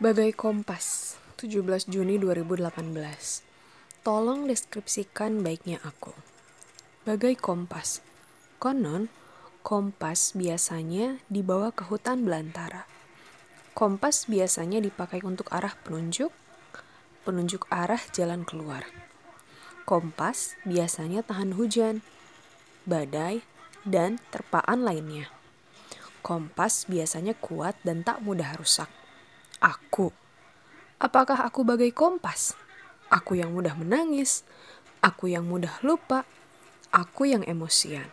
Bagai Kompas, 17 Juni 2018. Tolong deskripsikan baiknya aku. Bagai kompas. Konon, kompas biasanya dibawa ke hutan belantara. Kompas biasanya dipakai untuk arah penunjuk, penunjuk arah jalan keluar. Kompas biasanya tahan hujan, badai, dan terpaan lainnya. Kompas biasanya kuat dan tak mudah rusak. Aku. Apakah aku bagai kompas? Aku yang mudah menangis, aku yang mudah lupa, aku yang emosian.